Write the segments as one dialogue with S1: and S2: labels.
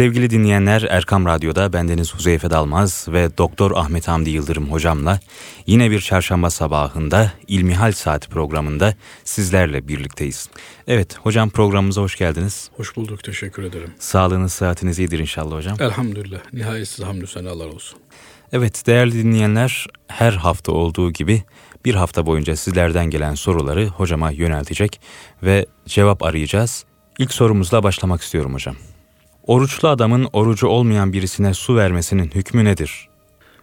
S1: Sevgili dinleyenler Erkam Radyo'da bendeniz Huzeyfe Dalmaz ve Doktor Ahmet Hamdi Yıldırım hocamla yine bir çarşamba sabahında İlmihal Saati programında sizlerle birlikteyiz. Evet hocam programımıza hoş geldiniz.
S2: Hoş bulduk teşekkür ederim.
S1: Sağlığınız sıhhatiniz iyidir inşallah hocam.
S2: Elhamdülillah nihayetsiz hamdü senalar olsun.
S1: Evet değerli dinleyenler her hafta olduğu gibi bir hafta boyunca sizlerden gelen soruları hocama yöneltecek ve cevap arayacağız. İlk sorumuzla başlamak istiyorum hocam. Oruçlu adamın orucu olmayan birisine su vermesinin hükmü nedir?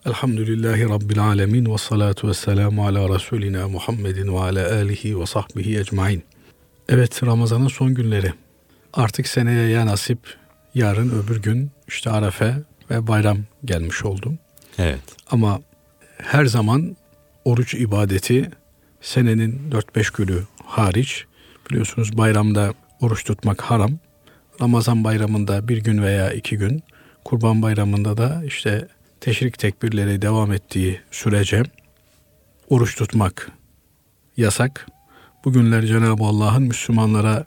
S2: Elhamdülillahi Rabbil alemin ve salatu ve selamu ala Resulina Muhammedin ve ala alihi ve sahbihi ecmain. Evet Ramazan'ın son günleri. Artık seneye ya nasip yarın öbür gün işte Arefe ve bayram gelmiş oldum.
S1: Evet.
S2: Ama her zaman oruç ibadeti senenin 4-5 günü hariç biliyorsunuz bayramda oruç tutmak haram. Ramazan bayramında bir gün veya iki gün, Kurban bayramında da işte teşrik tekbirleri devam ettiği sürece oruç tutmak yasak. Bu günler Cenab-ı Allah'ın Müslümanlara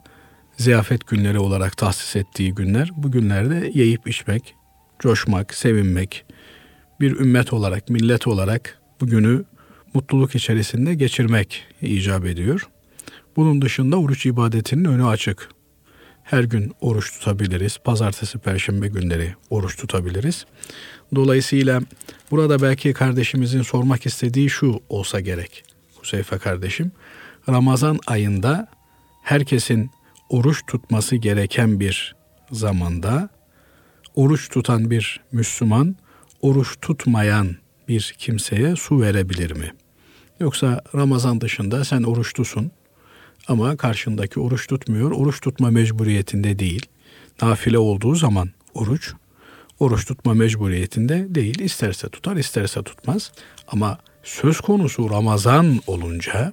S2: ziyafet günleri olarak tahsis ettiği günler. Bu günlerde yiyip içmek, coşmak, sevinmek, bir ümmet olarak, millet olarak bugünü mutluluk içerisinde geçirmek icap ediyor. Bunun dışında oruç ibadetinin önü açık. Her gün oruç tutabiliriz. Pazartesi, perşembe günleri oruç tutabiliriz. Dolayısıyla burada belki kardeşimizin sormak istediği şu olsa gerek. Huseyfe kardeşim, Ramazan ayında herkesin oruç tutması gereken bir zamanda oruç tutan bir Müslüman oruç tutmayan bir kimseye su verebilir mi? Yoksa Ramazan dışında sen oruçlusun ama karşındaki oruç tutmuyor. Oruç tutma mecburiyetinde değil. Nafile olduğu zaman oruç, oruç tutma mecburiyetinde değil. İsterse tutar, isterse tutmaz. Ama söz konusu Ramazan olunca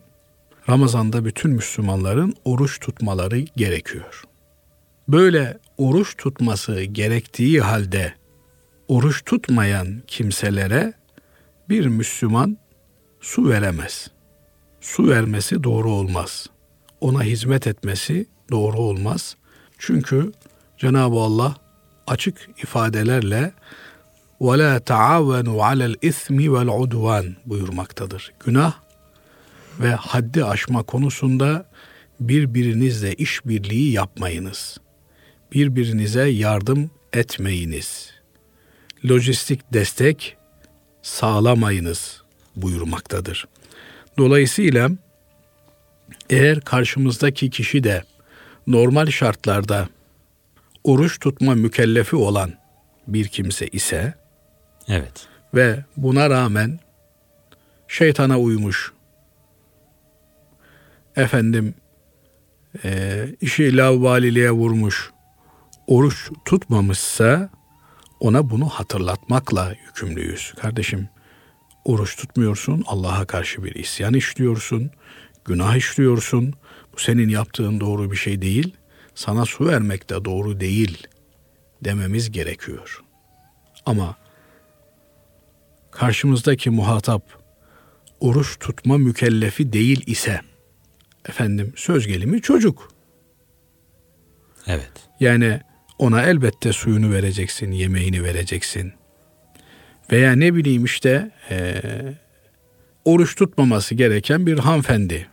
S2: Ramazan'da bütün Müslümanların oruç tutmaları gerekiyor. Böyle oruç tutması gerektiği halde oruç tutmayan kimselere bir Müslüman su veremez. Su vermesi doğru olmaz Ona hizmet etmesi doğru olmaz. Çünkü Cenab-ı Allah açık ifadelerle وَلَا تَعَاوَنُوا عَلَى الْاِثْمِ وَالْعُدْوَانِ buyurmaktadır. Günah ve haddi aşma konusunda birbirinizle işbirliği yapmayınız. Birbirinize yardım etmeyiniz. Lojistik destek sağlamayınız buyurmaktadır. Dolayısıyla eğer karşımızdaki kişi de normal şartlarda oruç tutma mükellefi olan bir kimse ise
S1: evet
S2: ve buna rağmen şeytana uymuş efendim e, işi lavvaliliğe vurmuş oruç tutmamışsa ona bunu hatırlatmakla yükümlüyüz. Kardeşim oruç tutmuyorsun, Allah'a karşı bir isyan işliyorsun, günah işliyorsun. Bu senin yaptığın doğru bir şey değil. Sana su vermek de doğru değil dememiz gerekiyor. Ama karşımızdaki muhatap oruç tutma mükellefi değil ise efendim söz gelimi çocuk.
S1: Evet.
S2: Yani ona elbette suyunu vereceksin, yemeğini vereceksin. Veya ne bileyim işte e, oruç tutmaması gereken bir hanımefendi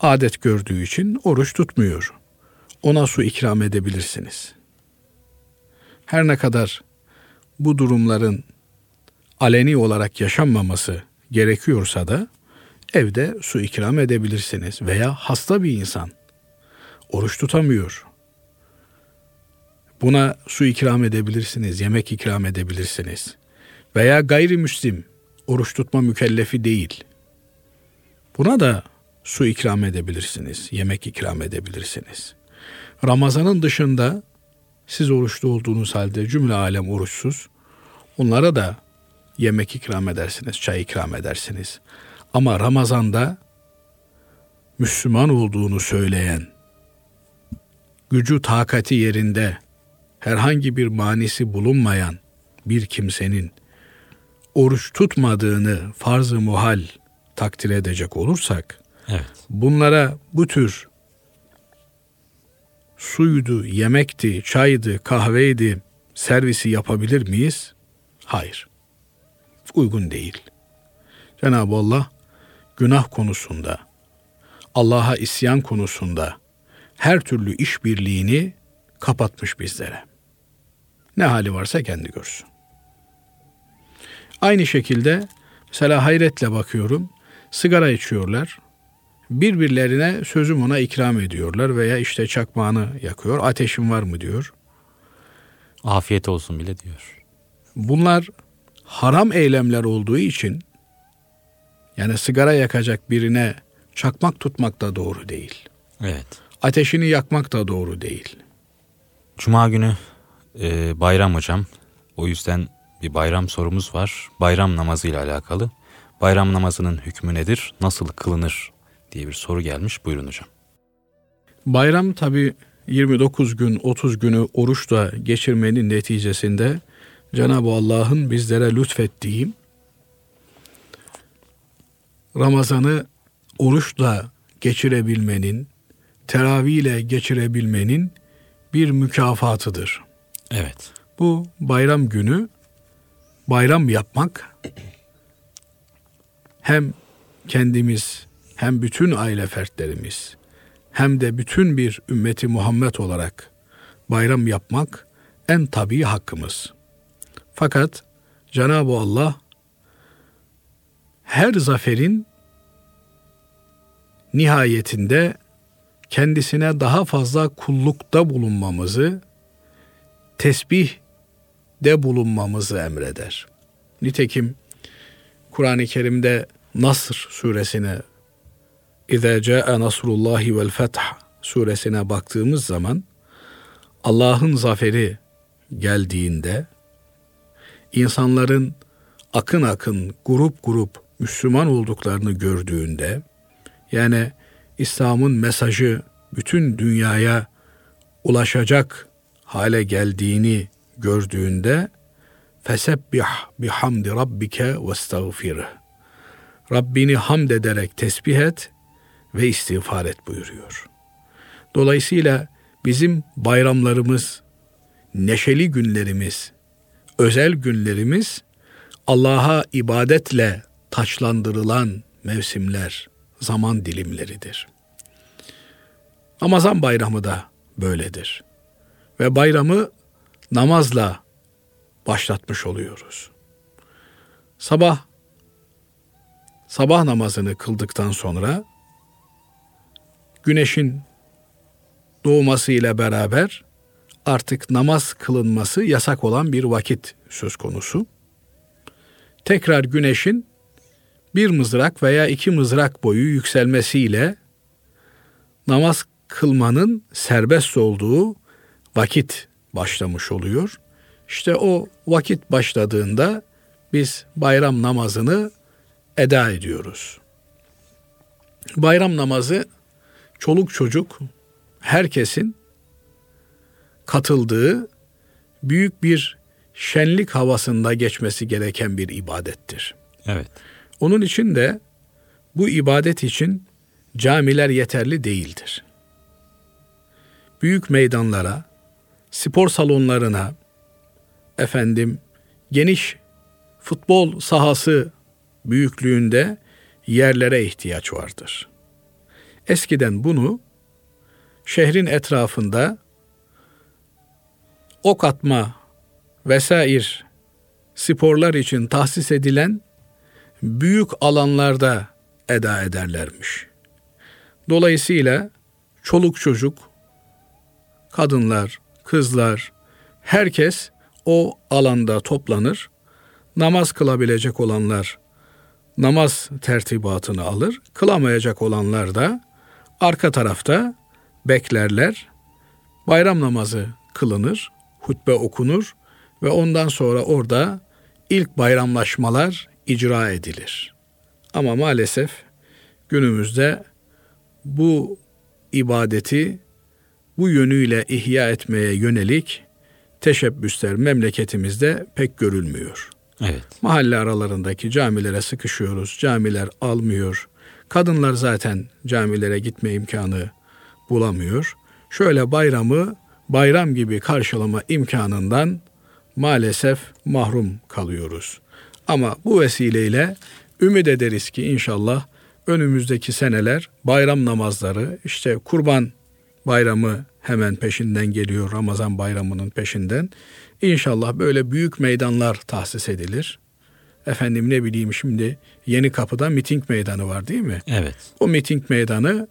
S2: adet gördüğü için oruç tutmuyor. Ona su ikram edebilirsiniz. Her ne kadar bu durumların aleni olarak yaşanmaması gerekiyorsa da evde su ikram edebilirsiniz veya hasta bir insan oruç tutamıyor. Buna su ikram edebilirsiniz, yemek ikram edebilirsiniz. Veya gayrimüslim oruç tutma mükellefi değil. Buna da su ikram edebilirsiniz, yemek ikram edebilirsiniz. Ramazanın dışında siz oruçlu olduğunuz halde cümle alem oruçsuz. Onlara da yemek ikram edersiniz, çay ikram edersiniz. Ama Ramazan'da Müslüman olduğunu söyleyen, gücü takati yerinde, herhangi bir manisi bulunmayan bir kimsenin oruç tutmadığını farz-ı muhal takdir edecek olursak,
S1: evet.
S2: bunlara bu tür suydu, yemekti, çaydı, kahveydi, servisi yapabilir miyiz? Hayır. Uygun değil. Cenab-ı Allah günah konusunda, Allah'a isyan konusunda her türlü işbirliğini kapatmış bizlere. Ne hali varsa kendi görsün. Aynı şekilde mesela hayretle bakıyorum. Sigara içiyorlar. Birbirlerine sözüm ona ikram ediyorlar veya işte çakmağını yakıyor. Ateşin var mı diyor.
S1: Afiyet olsun bile diyor.
S2: Bunlar haram eylemler olduğu için yani sigara yakacak birine çakmak tutmak da doğru değil.
S1: Evet.
S2: Ateşini yakmak da doğru değil.
S1: Cuma günü e, bayram hocam. O yüzden bir bayram sorumuz var. Bayram namazı ile alakalı. Bayram namazının hükmü nedir? Nasıl kılınır diye bir soru gelmiş. Buyurun hocam.
S2: Bayram tabi 29 gün 30 günü oruçla geçirmenin neticesinde Cenab-ı Allah'ın bizlere lütfettiği Ramazan'ı oruçla geçirebilmenin, teravih ile geçirebilmenin bir mükafatıdır.
S1: Evet.
S2: Bu bayram günü bayram yapmak hem kendimiz hem bütün aile fertlerimiz hem de bütün bir ümmeti Muhammed olarak bayram yapmak en tabii hakkımız. Fakat Cenab-ı Allah her zaferin nihayetinde kendisine daha fazla kullukta bulunmamızı, tesbih de bulunmamızı emreder. Nitekim Kur'an-ı Kerim'de Nasr suresine İza caa nasrullahi vel feth suresine baktığımız zaman Allah'ın zaferi geldiğinde insanların akın akın grup grup Müslüman olduklarını gördüğünde yani İslam'ın mesajı bütün dünyaya ulaşacak hale geldiğini gördüğünde fesebbih bihamdi rabbike ve. Rabbini hamd ederek tesbih et ve istiğfar et buyuruyor. Dolayısıyla bizim bayramlarımız, neşeli günlerimiz, özel günlerimiz Allah'a ibadetle taçlandırılan mevsimler, zaman dilimleridir. Ramazan bayramı da böyledir. Ve bayramı namazla başlatmış oluyoruz. Sabah sabah namazını kıldıktan sonra güneşin doğması ile beraber artık namaz kılınması yasak olan bir vakit söz konusu. Tekrar güneşin bir mızrak veya iki mızrak boyu yükselmesiyle namaz kılmanın serbest olduğu vakit başlamış oluyor. İşte o vakit başladığında biz bayram namazını eda ediyoruz. Bayram namazı çoluk çocuk herkesin katıldığı büyük bir şenlik havasında geçmesi gereken bir ibadettir.
S1: Evet.
S2: Onun için de bu ibadet için camiler yeterli değildir. Büyük meydanlara, spor salonlarına, efendim geniş futbol sahası büyüklüğünde yerlere ihtiyaç vardır. Eskiden bunu şehrin etrafında ok atma vesair sporlar için tahsis edilen büyük alanlarda eda ederlermiş. Dolayısıyla çoluk çocuk, kadınlar, kızlar, herkes o alanda toplanır. Namaz kılabilecek olanlar namaz tertibatını alır. Kılamayacak olanlar da arka tarafta beklerler. Bayram namazı kılınır, hutbe okunur ve ondan sonra orada ilk bayramlaşmalar icra edilir. Ama maalesef günümüzde bu ibadeti bu yönüyle ihya etmeye yönelik teşebbüsler memleketimizde pek görülmüyor.
S1: Evet.
S2: Mahalle aralarındaki camilere sıkışıyoruz. Camiler almıyor. Kadınlar zaten camilere gitme imkanı bulamıyor. Şöyle bayramı bayram gibi karşılama imkanından maalesef mahrum kalıyoruz. Ama bu vesileyle ümit ederiz ki inşallah önümüzdeki seneler bayram namazları işte kurban bayramı hemen peşinden geliyor Ramazan bayramının peşinden. İnşallah böyle büyük meydanlar tahsis edilir. Efendim ne bileyim şimdi Yeni Kapı'da miting meydanı var değil mi?
S1: Evet.
S2: O miting meydanı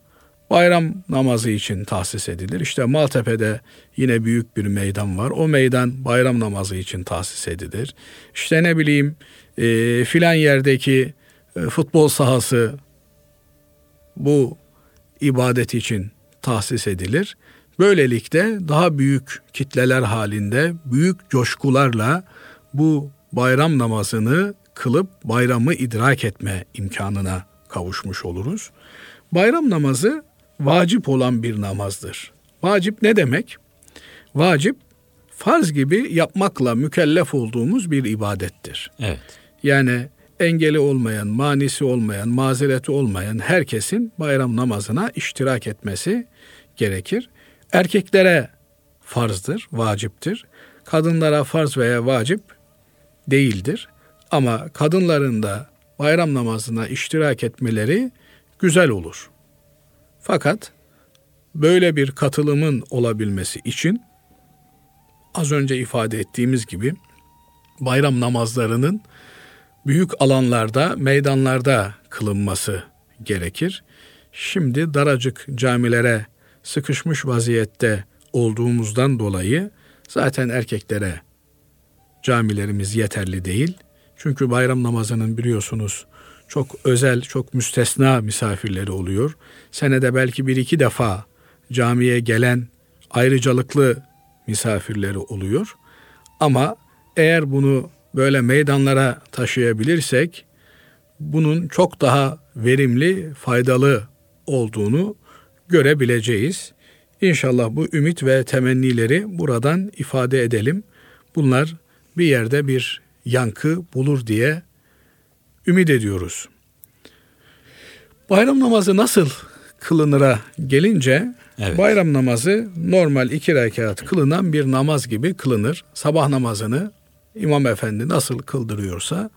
S2: bayram namazı için tahsis edilir. İşte Maltepe'de yine büyük bir meydan var. O meydan bayram namazı için tahsis edilir. İşte ne bileyim e, filan yerdeki e, futbol sahası bu ibadet için tahsis edilir. Böylelikle daha büyük kitleler halinde büyük coşkularla bu bayram namazını kılıp bayramı idrak etme imkanına kavuşmuş oluruz. Bayram namazı vacip olan bir namazdır. Vacip ne demek? Vacip farz gibi yapmakla mükellef olduğumuz bir ibadettir.
S1: Evet.
S2: Yani engeli olmayan, manisi olmayan, mazereti olmayan herkesin bayram namazına iştirak etmesi gerekir. Erkeklere farzdır, vaciptir. Kadınlara farz veya vacip değildir. Ama kadınların da bayram namazına iştirak etmeleri güzel olur. Fakat böyle bir katılımın olabilmesi için az önce ifade ettiğimiz gibi bayram namazlarının büyük alanlarda, meydanlarda kılınması gerekir. Şimdi daracık camilere sıkışmış vaziyette olduğumuzdan dolayı zaten erkeklere camilerimiz yeterli değil. Çünkü bayram namazının biliyorsunuz çok özel, çok müstesna misafirleri oluyor. Senede belki bir iki defa camiye gelen ayrıcalıklı misafirleri oluyor. Ama eğer bunu böyle meydanlara taşıyabilirsek bunun çok daha verimli, faydalı olduğunu görebileceğiz. İnşallah bu ümit ve temennileri buradan ifade edelim. Bunlar bir yerde bir yankı bulur diye ümit ediyoruz. Bayram namazı nasıl kılınıra gelince evet. bayram namazı normal iki rekat kılınan bir namaz gibi kılınır. Sabah namazını İmam Efendi nasıl kıldırıyorsa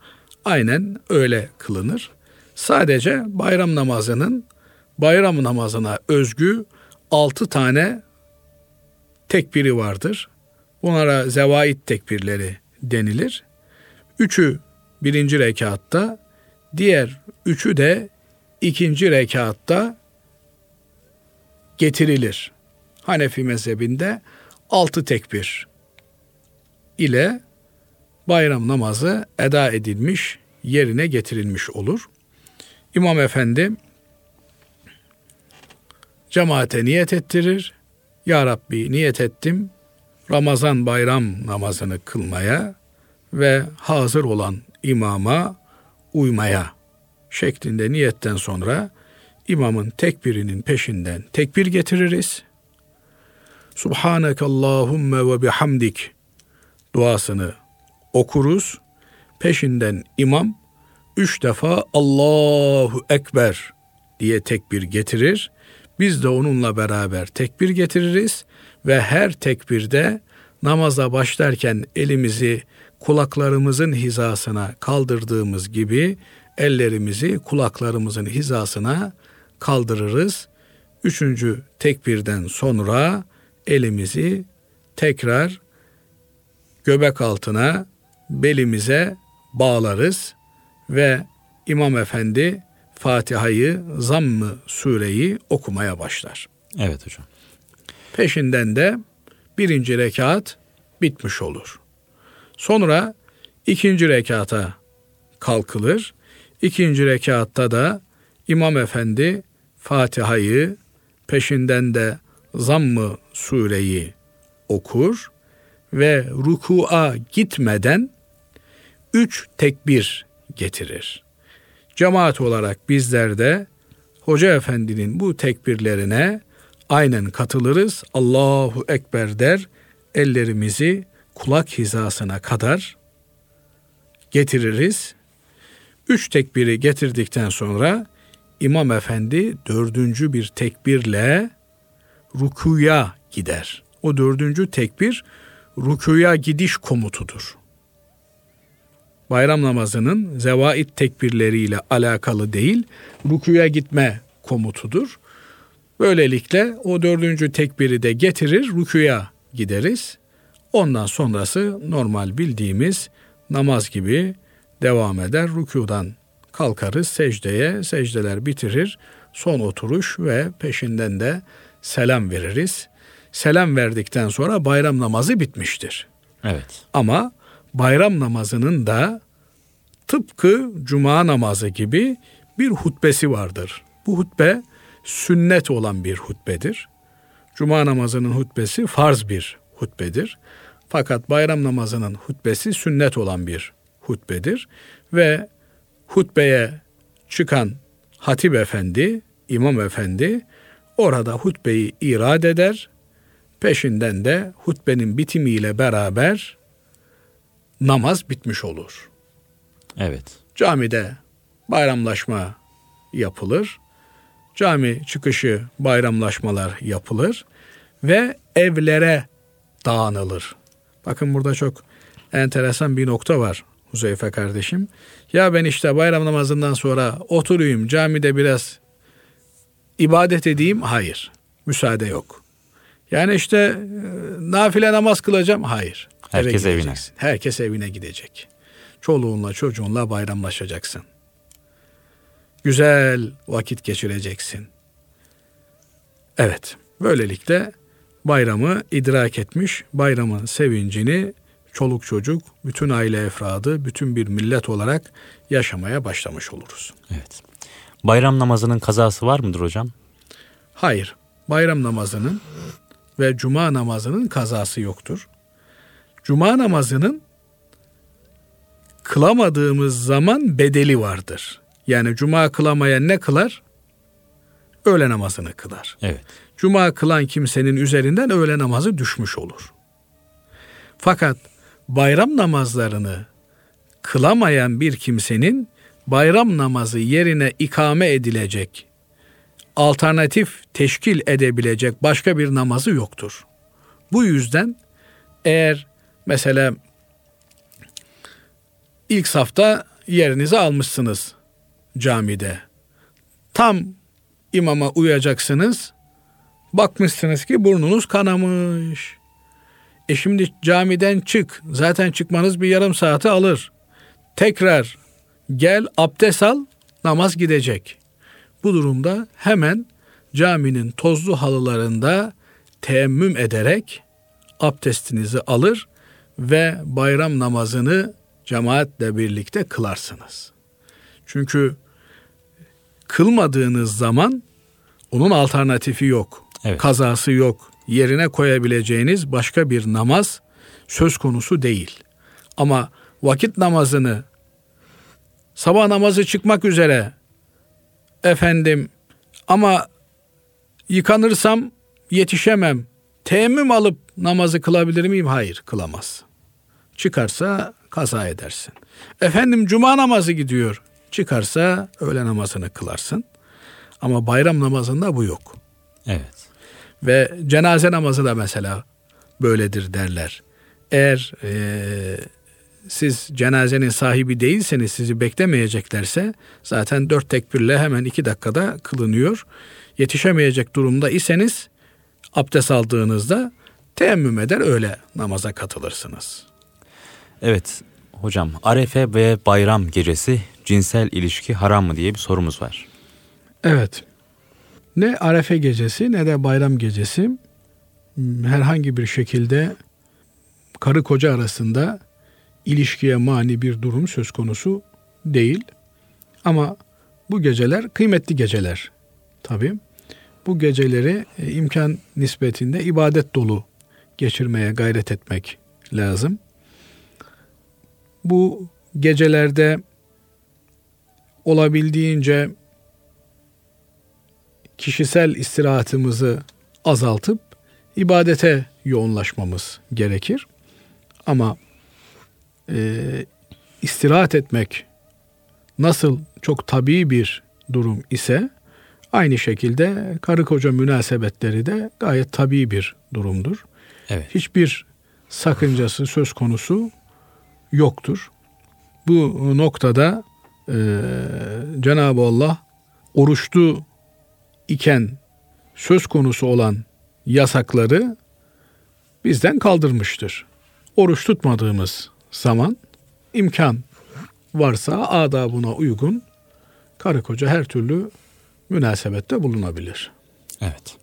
S2: aynen öyle kılınır. Sadece bayram namazının bayram namazına özgü altı tane tekbiri vardır. Bunlara zevait tekbirleri denilir. Üçü birinci rekatta, diğer üçü de ikinci rekatta getirilir. Hanefi mezhebinde altı tekbir ile bayram namazı eda edilmiş, yerine getirilmiş olur. İmam Efendi cemaate niyet ettirir. Ya Rabbi niyet ettim Ramazan bayram namazını kılmaya ve hazır olan imama uymaya şeklinde niyetten sonra imamın tekbirinin peşinden tekbir getiririz. Subhaneke Allahümme ve bihamdik duasını okuruz. Peşinden imam üç defa Allahu Ekber diye tekbir getirir. Biz de onunla beraber tekbir getiririz ve her tekbirde namaza başlarken elimizi kulaklarımızın hizasına kaldırdığımız gibi ellerimizi kulaklarımızın hizasına kaldırırız. Üçüncü tekbirden sonra elimizi tekrar göbek altına belimize bağlarız ve İmam Efendi Fatiha'yı, Zamm-ı sureyi okumaya başlar.
S1: Evet hocam.
S2: Peşinden de birinci rekat bitmiş olur. Sonra ikinci rekata kalkılır. İkinci rekatta da İmam Efendi Fatiha'yı peşinden de Zamm-ı sureyi okur ve ruku'a gitmeden üç tekbir getirir. Cemaat olarak bizler de Hoca Efendi'nin bu tekbirlerine aynen katılırız. Allahu Ekber der, ellerimizi kulak hizasına kadar getiririz. Üç tekbiri getirdikten sonra İmam Efendi dördüncü bir tekbirle rukuya gider. O dördüncü tekbir rükuya gidiş komutudur. Bayram namazının zevait tekbirleriyle alakalı değil, rükuya gitme komutudur. Böylelikle o dördüncü tekbiri de getirir, rükuya gideriz. Ondan sonrası normal bildiğimiz namaz gibi devam eder. Rükudan kalkarız secdeye, secdeler bitirir. Son oturuş ve peşinden de selam veririz. Selam verdikten sonra bayram namazı bitmiştir.
S1: Evet.
S2: Ama bayram namazının da tıpkı cuma namazı gibi bir hutbesi vardır. Bu hutbe sünnet olan bir hutbedir. Cuma namazının hutbesi farz bir hutbedir. Fakat bayram namazının hutbesi sünnet olan bir hutbedir ve hutbeye çıkan hatip efendi, imam efendi orada hutbeyi irad eder. Peşinden de hutbenin bitimiyle beraber namaz bitmiş olur.
S1: Evet.
S2: Camide bayramlaşma yapılır. Cami çıkışı bayramlaşmalar yapılır ve evlere dağınılır. Bakın burada çok enteresan bir nokta var Huzeyfe kardeşim. Ya ben işte bayram namazından sonra oturayım camide biraz ibadet edeyim. Hayır. Müsaade yok. Yani işte e, nafile namaz kılacağım. Hayır.
S1: Herkes
S2: Eve
S1: evine.
S2: Herkes evine gidecek. Çoluğunla çocuğunla bayramlaşacaksın. Güzel vakit geçireceksin. Evet. Böylelikle bayramı idrak etmiş, bayramın sevincini çoluk çocuk, bütün aile efradı, bütün bir millet olarak yaşamaya başlamış oluruz.
S1: Evet. Bayram namazının kazası var mıdır hocam?
S2: Hayır, bayram namazının ve cuma namazının kazası yoktur. Cuma namazının kılamadığımız zaman bedeli vardır. Yani cuma kılamayan ne kılar? Öğle namazını kılar.
S1: Evet.
S2: Cuma kılan kimsenin üzerinden öğle namazı düşmüş olur. Fakat bayram namazlarını kılamayan bir kimsenin bayram namazı yerine ikame edilecek, alternatif teşkil edebilecek başka bir namazı yoktur. Bu yüzden eğer mesela ilk safta yerinizi almışsınız camide. Tam imama uyacaksınız. Bakmışsınız ki burnunuz kanamış. E şimdi camiden çık. Zaten çıkmanız bir yarım saati alır. Tekrar gel abdest al namaz gidecek. Bu durumda hemen caminin tozlu halılarında teemmüm ederek abdestinizi alır ve bayram namazını cemaatle birlikte kılarsınız. Çünkü kılmadığınız zaman onun alternatifi yok.
S1: Evet.
S2: Kazası yok. Yerine koyabileceğiniz başka bir namaz söz konusu değil. Ama vakit namazını sabah namazı çıkmak üzere efendim ama yıkanırsam yetişemem. Teyemmüm alıp namazı kılabilir miyim? Hayır, kılamaz. Çıkarsa kaza edersin. Efendim cuma namazı gidiyor. Çıkarsa öğle namazını kılarsın. Ama bayram namazında bu yok.
S1: Evet.
S2: Ve cenaze namazı da mesela böyledir derler. Eğer eee, siz cenazenin sahibi değilseniz sizi beklemeyeceklerse zaten dört tekbirle hemen iki dakikada kılınıyor. Yetişemeyecek durumda iseniz abdest aldığınızda teyemmüm eder öyle namaza katılırsınız.
S1: Evet hocam Arefe ve bayram gecesi cinsel ilişki haram mı diye bir sorumuz var.
S2: Evet. Ne Arefe gecesi ne de bayram gecesi herhangi bir şekilde karı koca arasında ilişkiye mani bir durum söz konusu değil. Ama bu geceler kıymetli geceler tabii. Bu geceleri e, imkan nispetinde ibadet dolu geçirmeye gayret etmek lazım. Bu gecelerde olabildiğince kişisel istirahatımızı azaltıp ibadete yoğunlaşmamız gerekir. Ama e, istirahat etmek nasıl çok tabii bir durum ise aynı şekilde karı koca münasebetleri de gayet tabii bir durumdur.
S1: Evet.
S2: Hiçbir sakıncası söz konusu yoktur. Bu noktada e, Cenab-ı Allah oruçlu iken söz konusu olan yasakları bizden kaldırmıştır. Oruç tutmadığımız zaman imkan varsa adabına uygun karı koca her türlü münasebette bulunabilir.
S1: Evet.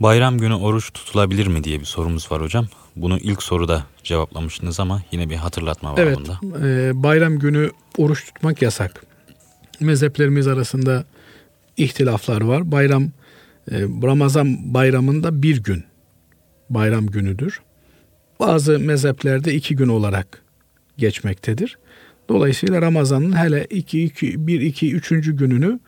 S1: Bayram günü oruç tutulabilir mi diye bir sorumuz var hocam. Bunu ilk soruda cevaplamıştınız ama yine bir hatırlatma var
S2: evet,
S1: bunda.
S2: E, bayram günü oruç tutmak yasak. Mezheplerimiz arasında ihtilaflar var. Bayram e, Ramazan bayramında bir gün bayram günüdür. Bazı mezheplerde iki gün olarak geçmektedir. Dolayısıyla Ramazan'ın hele 2, 2, 1, 2, 3. gününü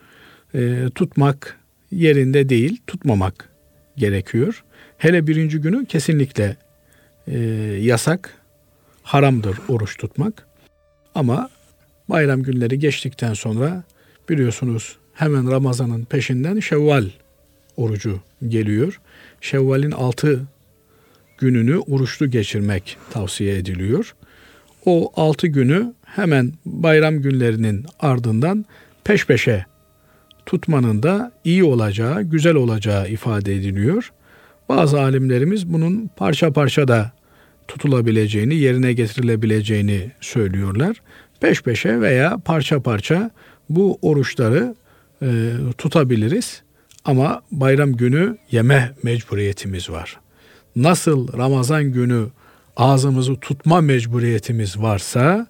S2: e, tutmak yerinde değil, tutmamak gerekiyor. Hele birinci günü kesinlikle e, yasak, haramdır oruç tutmak. Ama bayram günleri geçtikten sonra biliyorsunuz hemen Ramazan'ın peşinden Şevval orucu geliyor. Şevval'in altı gününü oruçlu geçirmek tavsiye ediliyor. O altı günü hemen bayram günlerinin ardından peş peşe tutmanın da iyi olacağı, güzel olacağı ifade ediliyor. Bazı alimlerimiz bunun parça parça da tutulabileceğini, yerine getirilebileceğini söylüyorlar. Peş peşe veya parça parça bu oruçları e, tutabiliriz. Ama bayram günü yeme mecburiyetimiz var. Nasıl Ramazan günü ağzımızı tutma mecburiyetimiz varsa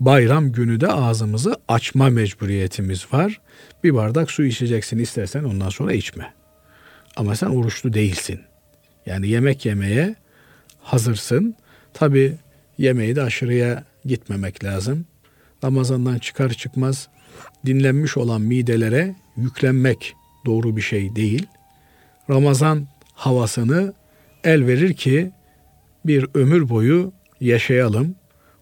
S2: bayram günü de ağzımızı açma mecburiyetimiz var. Bir bardak su içeceksin istersen ondan sonra içme. Ama sen oruçlu değilsin. Yani yemek yemeye hazırsın. Tabi yemeği de aşırıya gitmemek lazım. Ramazandan çıkar çıkmaz dinlenmiş olan midelere yüklenmek doğru bir şey değil. Ramazan havasını el verir ki bir ömür boyu yaşayalım.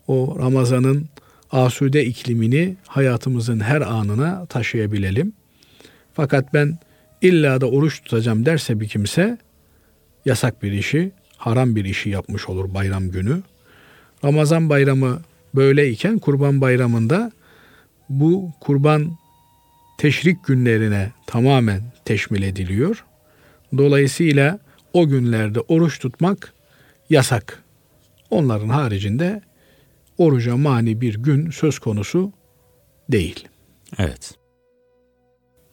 S2: O Ramazan'ın asude iklimini hayatımızın her anına taşıyabilelim. Fakat ben illa da oruç tutacağım derse bir kimse yasak bir işi, haram bir işi yapmış olur bayram günü. Ramazan bayramı böyleyken kurban bayramında bu kurban teşrik günlerine tamamen teşmil ediliyor. Dolayısıyla o günlerde oruç tutmak yasak. Onların haricinde oruca mani bir gün söz konusu değil.
S1: Evet.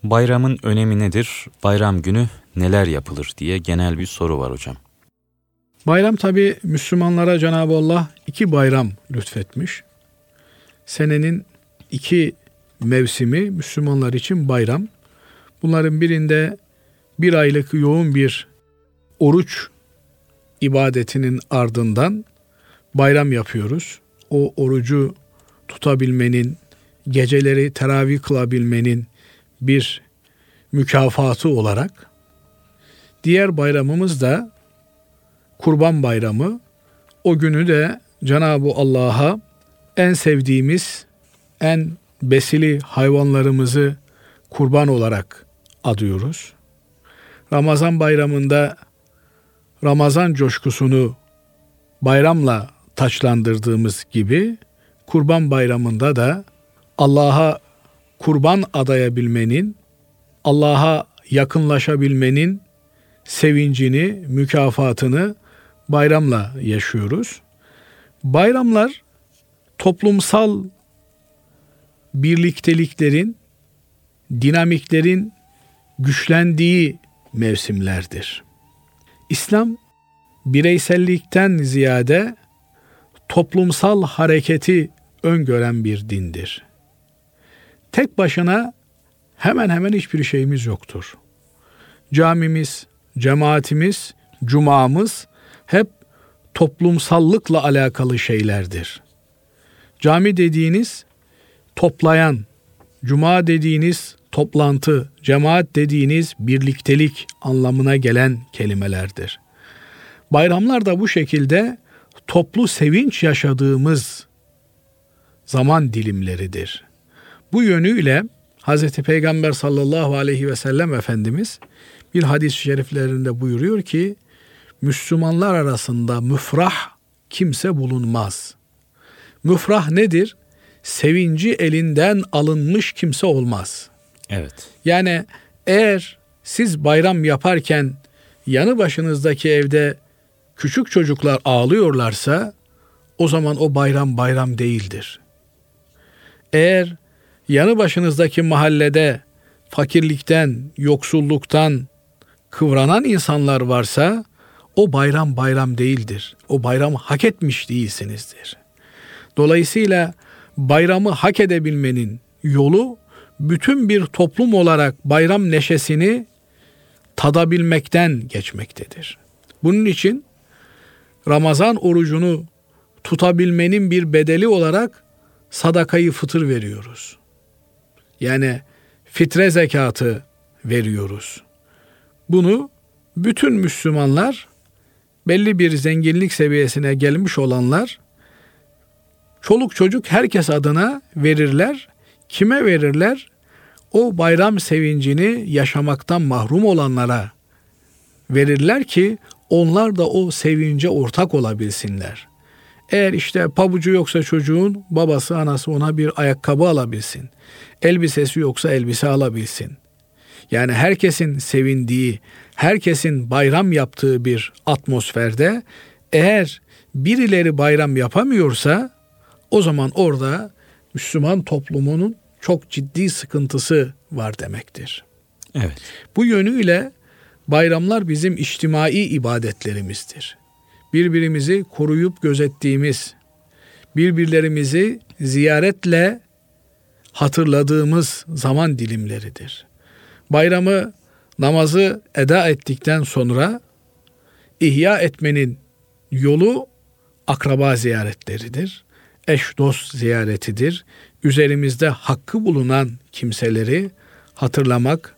S1: Bayramın önemi nedir? Bayram günü neler yapılır diye genel bir soru var hocam.
S2: Bayram tabi Müslümanlara Cenab-ı Allah iki bayram lütfetmiş. Senenin iki mevsimi Müslümanlar için bayram. Bunların birinde bir aylık yoğun bir oruç ibadetinin ardından bayram yapıyoruz. O orucu tutabilmenin, geceleri teravih kılabilmenin bir mükafatı olarak diğer bayramımız da Kurban Bayramı. O günü de Cenab-ı Allah'a en sevdiğimiz, en besili hayvanlarımızı kurban olarak adıyoruz. Ramazan bayramında Ramazan coşkusunu bayramla taçlandırdığımız gibi Kurban Bayramı'nda da Allah'a kurban adayabilmenin, Allah'a yakınlaşabilmenin sevincini, mükafatını bayramla yaşıyoruz. Bayramlar toplumsal birlikteliklerin, dinamiklerin güçlendiği mevsimlerdir. İslam bireysellikten ziyade toplumsal hareketi öngören bir dindir. Tek başına hemen hemen hiçbir şeyimiz yoktur. Camimiz, cemaatimiz, cumamız hep toplumsallıkla alakalı şeylerdir. Cami dediğiniz toplayan, cuma dediğiniz toplantı, cemaat dediğiniz birliktelik anlamına gelen kelimelerdir. Bayramlar da bu şekilde toplu sevinç yaşadığımız zaman dilimleridir. Bu yönüyle Hz. Peygamber sallallahu aleyhi ve sellem Efendimiz bir hadis-i şeriflerinde buyuruyor ki Müslümanlar arasında müfrah kimse bulunmaz. Müfrah nedir? Sevinci elinden alınmış kimse olmaz.
S1: Evet.
S2: Yani eğer siz bayram yaparken yanı başınızdaki evde küçük çocuklar ağlıyorlarsa o zaman o bayram bayram değildir. Eğer yanı başınızdaki mahallede fakirlikten, yoksulluktan kıvranan insanlar varsa o bayram bayram değildir. O bayramı hak etmiş değilsinizdir. Dolayısıyla bayramı hak edebilmenin yolu bütün bir toplum olarak bayram neşesini tadabilmekten geçmektedir. Bunun için Ramazan orucunu tutabilmenin bir bedeli olarak sadakayı fıtır veriyoruz. Yani fitre zekatı veriyoruz. Bunu bütün Müslümanlar belli bir zenginlik seviyesine gelmiş olanlar çoluk çocuk herkes adına verirler. Kime verirler? O bayram sevincini yaşamaktan mahrum olanlara verirler ki onlar da o sevince ortak olabilsinler. Eğer işte pabucu yoksa çocuğun babası anası ona bir ayakkabı alabilsin. Elbisesi yoksa elbise alabilsin. Yani herkesin sevindiği, herkesin bayram yaptığı bir atmosferde eğer birileri bayram yapamıyorsa o zaman orada Müslüman toplumunun çok ciddi sıkıntısı var demektir.
S1: Evet.
S2: Bu yönüyle bayramlar bizim içtimai ibadetlerimizdir. Birbirimizi koruyup gözettiğimiz, birbirlerimizi ziyaretle hatırladığımız zaman dilimleridir. Bayramı namazı eda ettikten sonra ihya etmenin yolu akraba ziyaretleridir. Eş dost ziyaretidir. Üzerimizde hakkı bulunan kimseleri hatırlamak,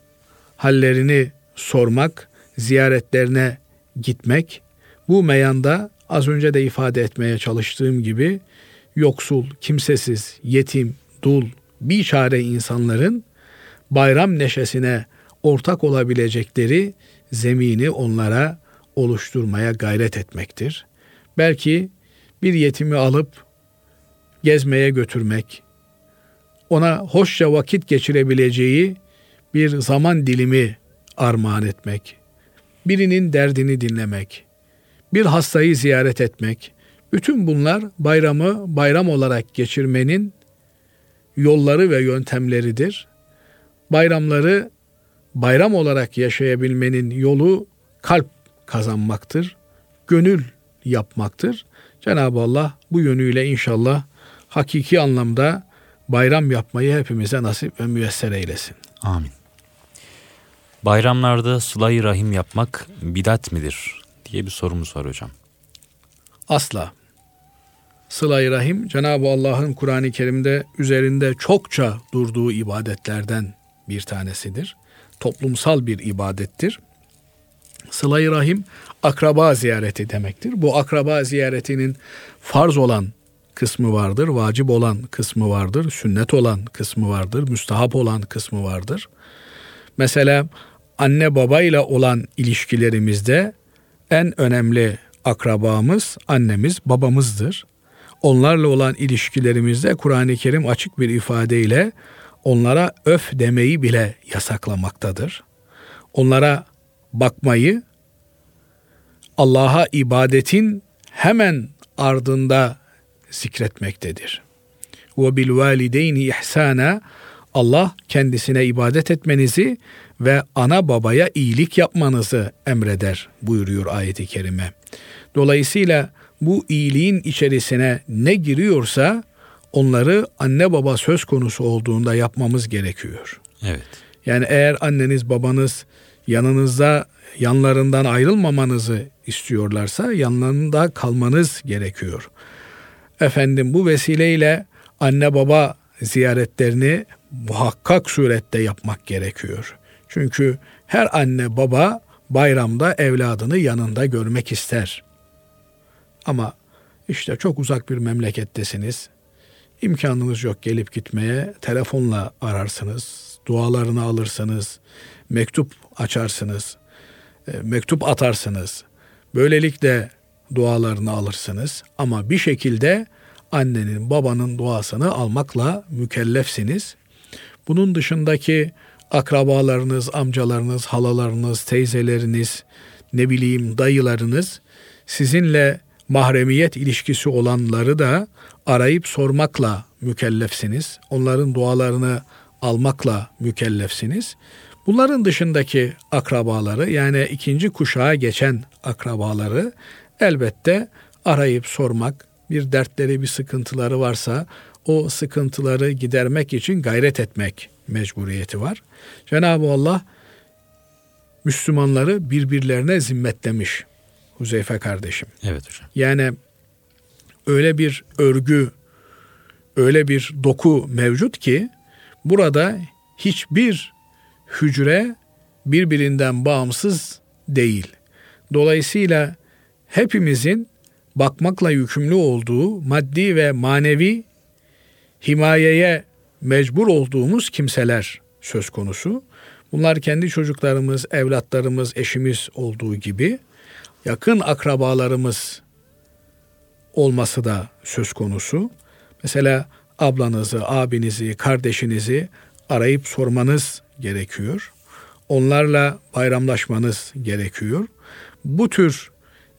S2: hallerini sormak, ziyaretlerine gitmek. Bu meyanda az önce de ifade etmeye çalıştığım gibi yoksul, kimsesiz, yetim, dul, bir çare insanların bayram neşesine ortak olabilecekleri zemini onlara oluşturmaya gayret etmektir. Belki bir yetimi alıp gezmeye götürmek, ona hoşça vakit geçirebileceği bir zaman dilimi armağan etmek, birinin derdini dinlemek, bir hastayı ziyaret etmek, bütün bunlar bayramı bayram olarak geçirmenin yolları ve yöntemleridir. Bayramları bayram olarak yaşayabilmenin yolu kalp kazanmaktır, gönül yapmaktır. Cenab-ı Allah bu yönüyle inşallah hakiki anlamda bayram yapmayı hepimize nasip ve müyesser eylesin.
S1: Amin. Bayramlarda sıla rahim yapmak bidat midir diye bir sorumuz var hocam.
S2: Asla. Sıla-i Rahim Cenab-ı Allah'ın Kur'an-ı Kerim'de üzerinde çokça durduğu ibadetlerden bir tanesidir. Toplumsal bir ibadettir. Sıla-i Rahim akraba ziyareti demektir. Bu akraba ziyaretinin farz olan kısmı vardır, vacip olan kısmı vardır, sünnet olan kısmı vardır, müstahap olan kısmı vardır. Mesela anne baba ile olan ilişkilerimizde en önemli akrabamız annemiz, babamızdır. Onlarla olan ilişkilerimizde Kur'an-ı Kerim açık bir ifadeyle onlara öf demeyi bile yasaklamaktadır. Onlara bakmayı Allah'a ibadetin hemen ardında zikretmektedir. Ve bil valideyni ihsana Allah kendisine ibadet etmenizi ve ana babaya iyilik yapmanızı emreder buyuruyor ayeti kerime. Dolayısıyla bu iyiliğin içerisine ne giriyorsa onları anne baba söz konusu olduğunda yapmamız gerekiyor.
S1: Evet.
S2: Yani eğer anneniz babanız yanınızda yanlarından ayrılmamanızı istiyorlarsa yanlarında kalmanız gerekiyor. Efendim bu vesileyle anne baba ziyaretlerini muhakkak surette yapmak gerekiyor. Çünkü her anne baba bayramda evladını yanında görmek ister. Ama işte çok uzak bir memlekettesiniz. İmkanınız yok gelip gitmeye. Telefonla ararsınız, dualarını alırsınız, mektup açarsınız, e, mektup atarsınız. Böylelikle dualarını alırsınız ama bir şekilde annenin babanın duasını almakla mükellefsiniz. Bunun dışındaki akrabalarınız, amcalarınız, halalarınız, teyzeleriniz, ne bileyim dayılarınız sizinle mahremiyet ilişkisi olanları da arayıp sormakla mükellefsiniz. Onların dualarını almakla mükellefsiniz. Bunların dışındaki akrabaları yani ikinci kuşağa geçen akrabaları elbette arayıp sormak, bir dertleri, bir sıkıntıları varsa o sıkıntıları gidermek için gayret etmek mecburiyeti var. Cenab-ı Allah Müslümanları birbirlerine zimmetlemiş. Huzeyfe kardeşim.
S1: Evet hocam.
S2: Yani öyle bir örgü, öyle bir doku mevcut ki burada hiçbir hücre birbirinden bağımsız değil. Dolayısıyla hepimizin bakmakla yükümlü olduğu maddi ve manevi himayeye mecbur olduğumuz kimseler söz konusu. Bunlar kendi çocuklarımız, evlatlarımız, eşimiz olduğu gibi yakın akrabalarımız olması da söz konusu. Mesela ablanızı, abinizi, kardeşinizi arayıp sormanız gerekiyor. Onlarla bayramlaşmanız gerekiyor. Bu tür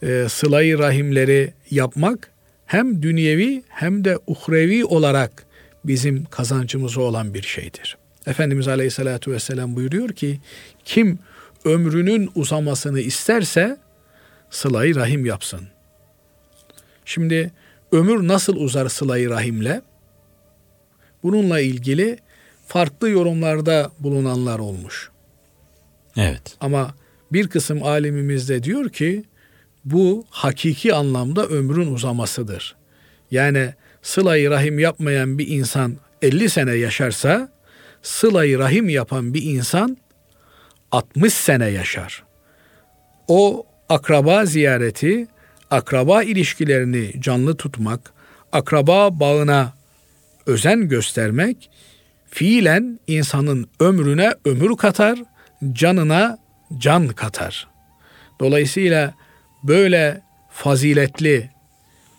S2: e, sılayı rahimleri yapmak hem dünyevi hem de uhrevi olarak bizim kazancımıza olan bir şeydir. Efendimiz Aleyhisselatü Vesselam buyuruyor ki kim ömrünün uzamasını isterse sılayı rahim yapsın. Şimdi ömür nasıl uzar sılayı rahimle? Bununla ilgili farklı yorumlarda bulunanlar olmuş.
S1: Evet.
S2: Ama bir kısım alimimiz de diyor ki bu hakiki anlamda ömrün uzamasıdır. Yani sılayı rahim yapmayan bir insan 50 sene yaşarsa sılayı rahim yapan bir insan 60 sene yaşar. O akraba ziyareti, akraba ilişkilerini canlı tutmak, akraba bağına özen göstermek fiilen insanın ömrüne ömür katar, canına can katar. Dolayısıyla böyle faziletli,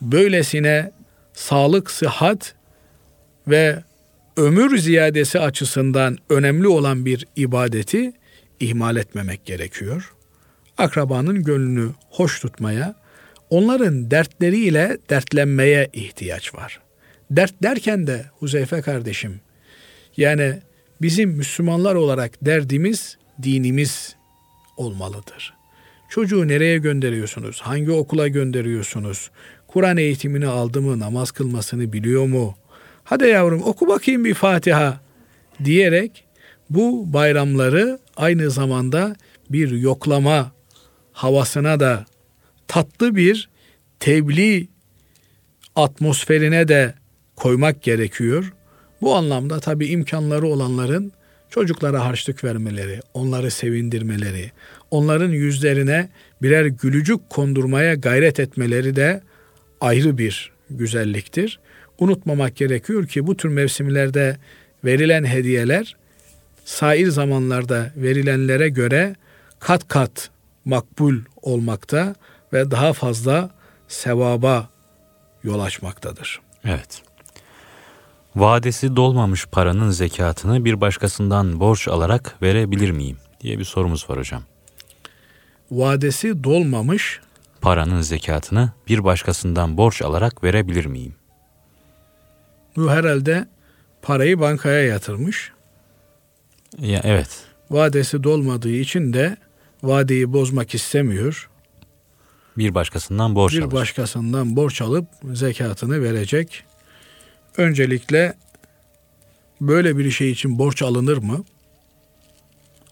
S2: böylesine sağlık, sıhhat ve ömür ziyadesi açısından önemli olan bir ibadeti ihmal etmemek gerekiyor. Akrabanın gönlünü hoş tutmaya, onların dertleriyle dertlenmeye ihtiyaç var. Dert derken de Huzeyfe kardeşim, yani bizim Müslümanlar olarak derdimiz dinimiz olmalıdır. Çocuğu nereye gönderiyorsunuz? Hangi okula gönderiyorsunuz? Kur'an eğitimini aldı mı? Namaz kılmasını biliyor mu? Hadi yavrum oku bakayım bir Fatiha diyerek bu bayramları aynı zamanda bir yoklama havasına da tatlı bir tebliğ atmosferine de koymak gerekiyor. Bu anlamda tabi imkanları olanların çocuklara harçlık vermeleri, onları sevindirmeleri, onların yüzlerine birer gülücük kondurmaya gayret etmeleri de ayrı bir güzelliktir. Unutmamak gerekiyor ki bu tür mevsimlerde verilen hediyeler sair zamanlarda verilenlere göre kat kat makbul olmakta ve daha fazla sevaba yol açmaktadır.
S1: Evet. Vadesi dolmamış paranın zekatını bir başkasından borç alarak verebilir miyim diye bir sorumuz var hocam.
S2: Vadesi dolmamış
S1: paranın zekatını bir başkasından borç alarak verebilir miyim?
S2: Bu herhalde parayı bankaya yatırmış.
S1: Ya evet.
S2: Vadesi dolmadığı için de vadeyi bozmak istemiyor.
S1: Bir başkasından borç
S2: bir
S1: alır.
S2: başkasından borç alıp zekatını verecek. Öncelikle böyle bir şey için borç alınır mı?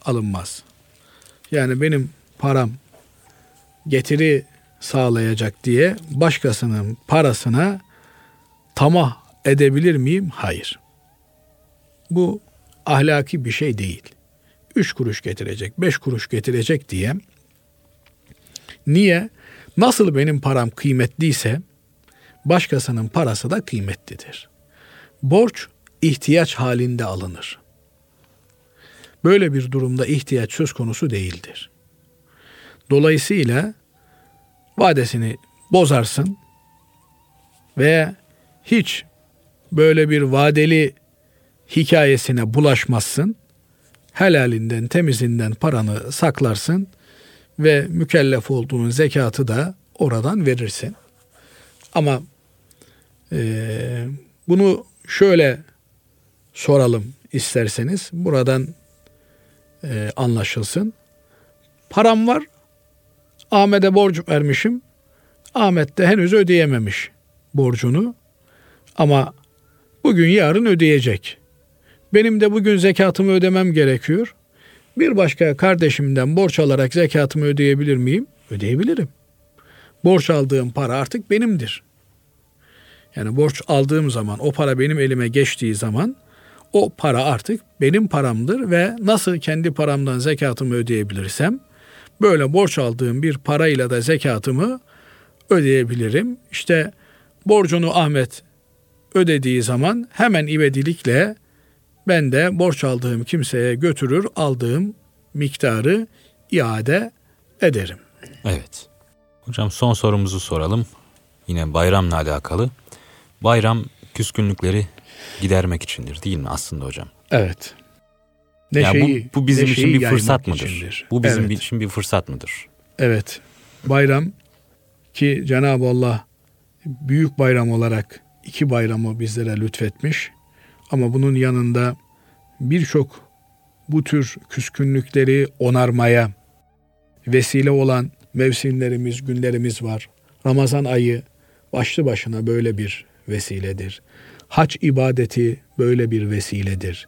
S2: Alınmaz. Yani benim param getiri sağlayacak diye başkasının parasına tamah edebilir miyim? Hayır. Bu ahlaki bir şey değil. Üç kuruş getirecek, beş kuruş getirecek diye. Niye? Nasıl benim param kıymetliyse başkasının parası da kıymetlidir. Borç ihtiyaç halinde alınır. Böyle bir durumda ihtiyaç söz konusu değildir. Dolayısıyla vadesini bozarsın veya hiç böyle bir vadeli hikayesine bulaşmazsın. Helalinden, temizinden paranı saklarsın ve mükellef olduğun zekatı da oradan verirsin. Ama e, bunu şöyle soralım isterseniz buradan e, anlaşılsın. Param var. Ahmet'e borç vermişim. Ahmet de henüz ödeyememiş borcunu. Ama bugün yarın ödeyecek. Benim de bugün zekatımı ödemem gerekiyor. Bir başka kardeşimden borç alarak zekatımı ödeyebilir miyim? Ödeyebilirim. Borç aldığım para artık benimdir. Yani borç aldığım zaman o para benim elime geçtiği zaman o para artık benim paramdır ve nasıl kendi paramdan zekatımı ödeyebilirsem böyle borç aldığım bir parayla da zekatımı ödeyebilirim. İşte borcunu Ahmet ödediği zaman hemen ivedilikle ben de borç aldığım kimseye götürür aldığım miktarı iade ederim.
S1: Evet. Hocam son sorumuzu soralım. Yine bayramla alakalı. Bayram küskünlükleri gidermek içindir değil mi aslında hocam?
S2: Evet.
S1: Neşeyi, bu, bu bizim için bir fırsat mıdır? Içindir. Bu bizim evet. için bir fırsat mıdır?
S2: Evet. Bayram ki Cenab-ı Allah büyük bayram olarak iki bayramı bizlere lütfetmiş. Ama bunun yanında birçok bu tür küskünlükleri onarmaya vesile olan mevsimlerimiz, günlerimiz var. Ramazan ayı başlı başına böyle bir vesiledir. Hac ibadeti böyle bir vesiledir.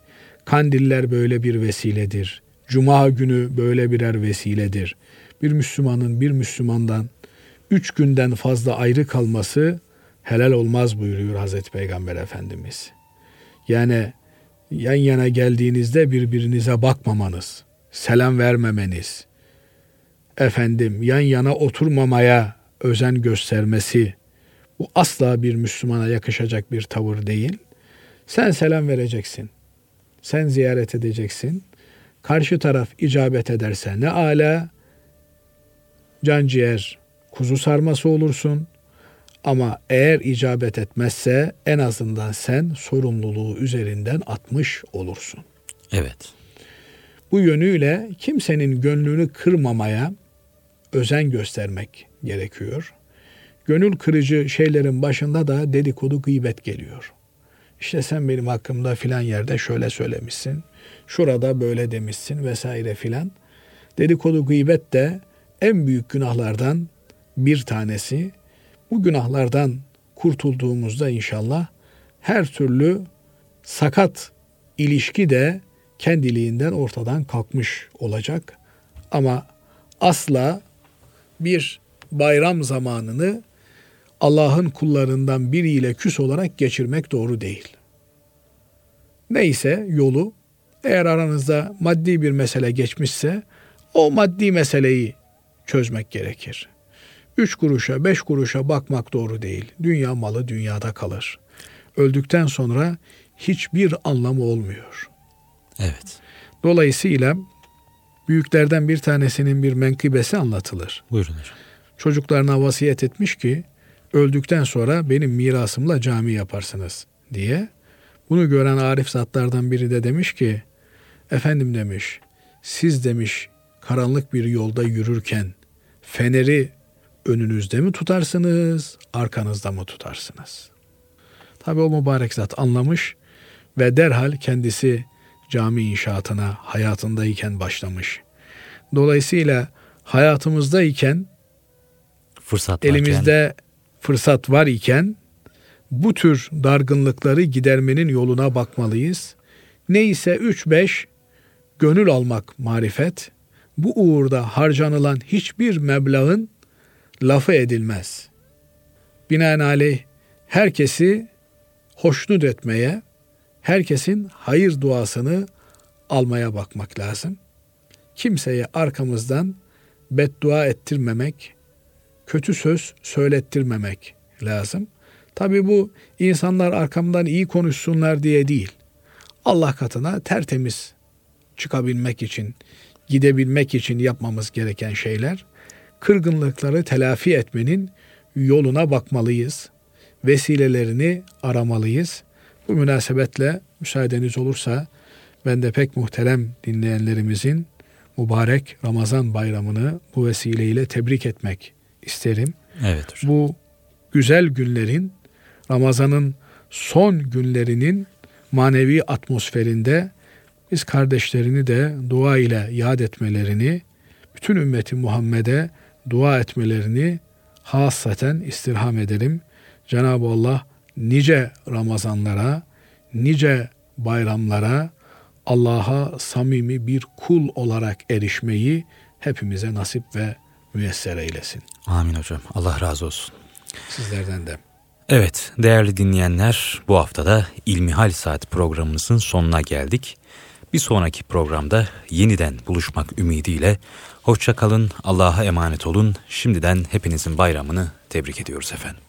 S2: Kandiller böyle bir vesiledir. Cuma günü böyle birer vesiledir. Bir Müslümanın bir Müslümandan üç günden fazla ayrı kalması helal olmaz buyuruyor Hazreti Peygamber Efendimiz. Yani yan yana geldiğinizde birbirinize bakmamanız, selam vermemeniz, efendim yan yana oturmamaya özen göstermesi, bu asla bir Müslümana yakışacak bir tavır değil. Sen selam vereceksin. Sen ziyaret edeceksin. Karşı taraf icabet ederse ne ala, can ciğer, kuzu sarması olursun. Ama eğer icabet etmezse en azından sen sorumluluğu üzerinden atmış olursun.
S1: Evet.
S2: Bu yönüyle kimsenin gönlünü kırmamaya özen göstermek gerekiyor. Gönül kırıcı şeylerin başında da dedikodu gıybet geliyor. İşte sen benim hakkımda filan yerde şöyle söylemişsin. Şurada böyle demişsin vesaire filan. Dedikodu gıybet de en büyük günahlardan bir tanesi. Bu günahlardan kurtulduğumuzda inşallah her türlü sakat ilişki de kendiliğinden ortadan kalkmış olacak. Ama asla bir bayram zamanını Allah'ın kullarından biriyle küs olarak geçirmek doğru değil. Neyse yolu eğer aranızda maddi bir mesele geçmişse o maddi meseleyi çözmek gerekir. Üç kuruşa, beş kuruşa bakmak doğru değil. Dünya malı dünyada kalır. Öldükten sonra hiçbir anlamı olmuyor.
S1: Evet.
S2: Dolayısıyla büyüklerden bir tanesinin bir menkıbesi anlatılır.
S1: Buyurun hocam.
S2: Çocuklarına vasiyet etmiş ki öldükten sonra benim mirasımla cami yaparsınız diye. Bunu gören arif zatlardan biri de demiş ki efendim demiş siz demiş karanlık bir yolda yürürken feneri önünüzde mi tutarsınız, arkanızda mı tutarsınız? Tabi o mübarek zat anlamış ve derhal kendisi cami inşaatına hayatındayken başlamış. Dolayısıyla hayatımızdayken
S1: fırsat
S2: elimizde varken. Fırsat var iken bu tür dargınlıkları gidermenin yoluna bakmalıyız. Neyse 3-5 gönül almak marifet. Bu uğurda harcanılan hiçbir meblağın lafı edilmez. Binaenaleyh herkesi hoşnut etmeye, herkesin hayır duasını almaya bakmak lazım. Kimseye arkamızdan beddua ettirmemek, kötü söz söylettirmemek lazım. Tabi bu insanlar arkamdan iyi konuşsunlar diye değil. Allah katına tertemiz çıkabilmek için, gidebilmek için yapmamız gereken şeyler kırgınlıkları telafi etmenin yoluna bakmalıyız. Vesilelerini aramalıyız. Bu münasebetle müsaadeniz olursa ben de pek muhterem dinleyenlerimizin mübarek Ramazan bayramını bu vesileyle tebrik etmek isterim.
S1: Evet hocam.
S2: Bu güzel günlerin Ramazan'ın son günlerinin manevi atmosferinde biz kardeşlerini de dua ile yad etmelerini, bütün ümmeti Muhammed'e dua etmelerini hassaten istirham ederim. Cenab-ı Allah nice Ramazanlara, nice bayramlara Allah'a samimi bir kul olarak erişmeyi hepimize nasip ve müyesser eylesin.
S1: Amin hocam. Allah razı olsun.
S2: Sizlerden de.
S1: Evet değerli dinleyenler bu haftada İlmihal Saat programımızın sonuna geldik. Bir sonraki programda yeniden buluşmak ümidiyle hoşça kalın, Allah'a emanet olun. Şimdiden hepinizin bayramını tebrik ediyoruz efendim.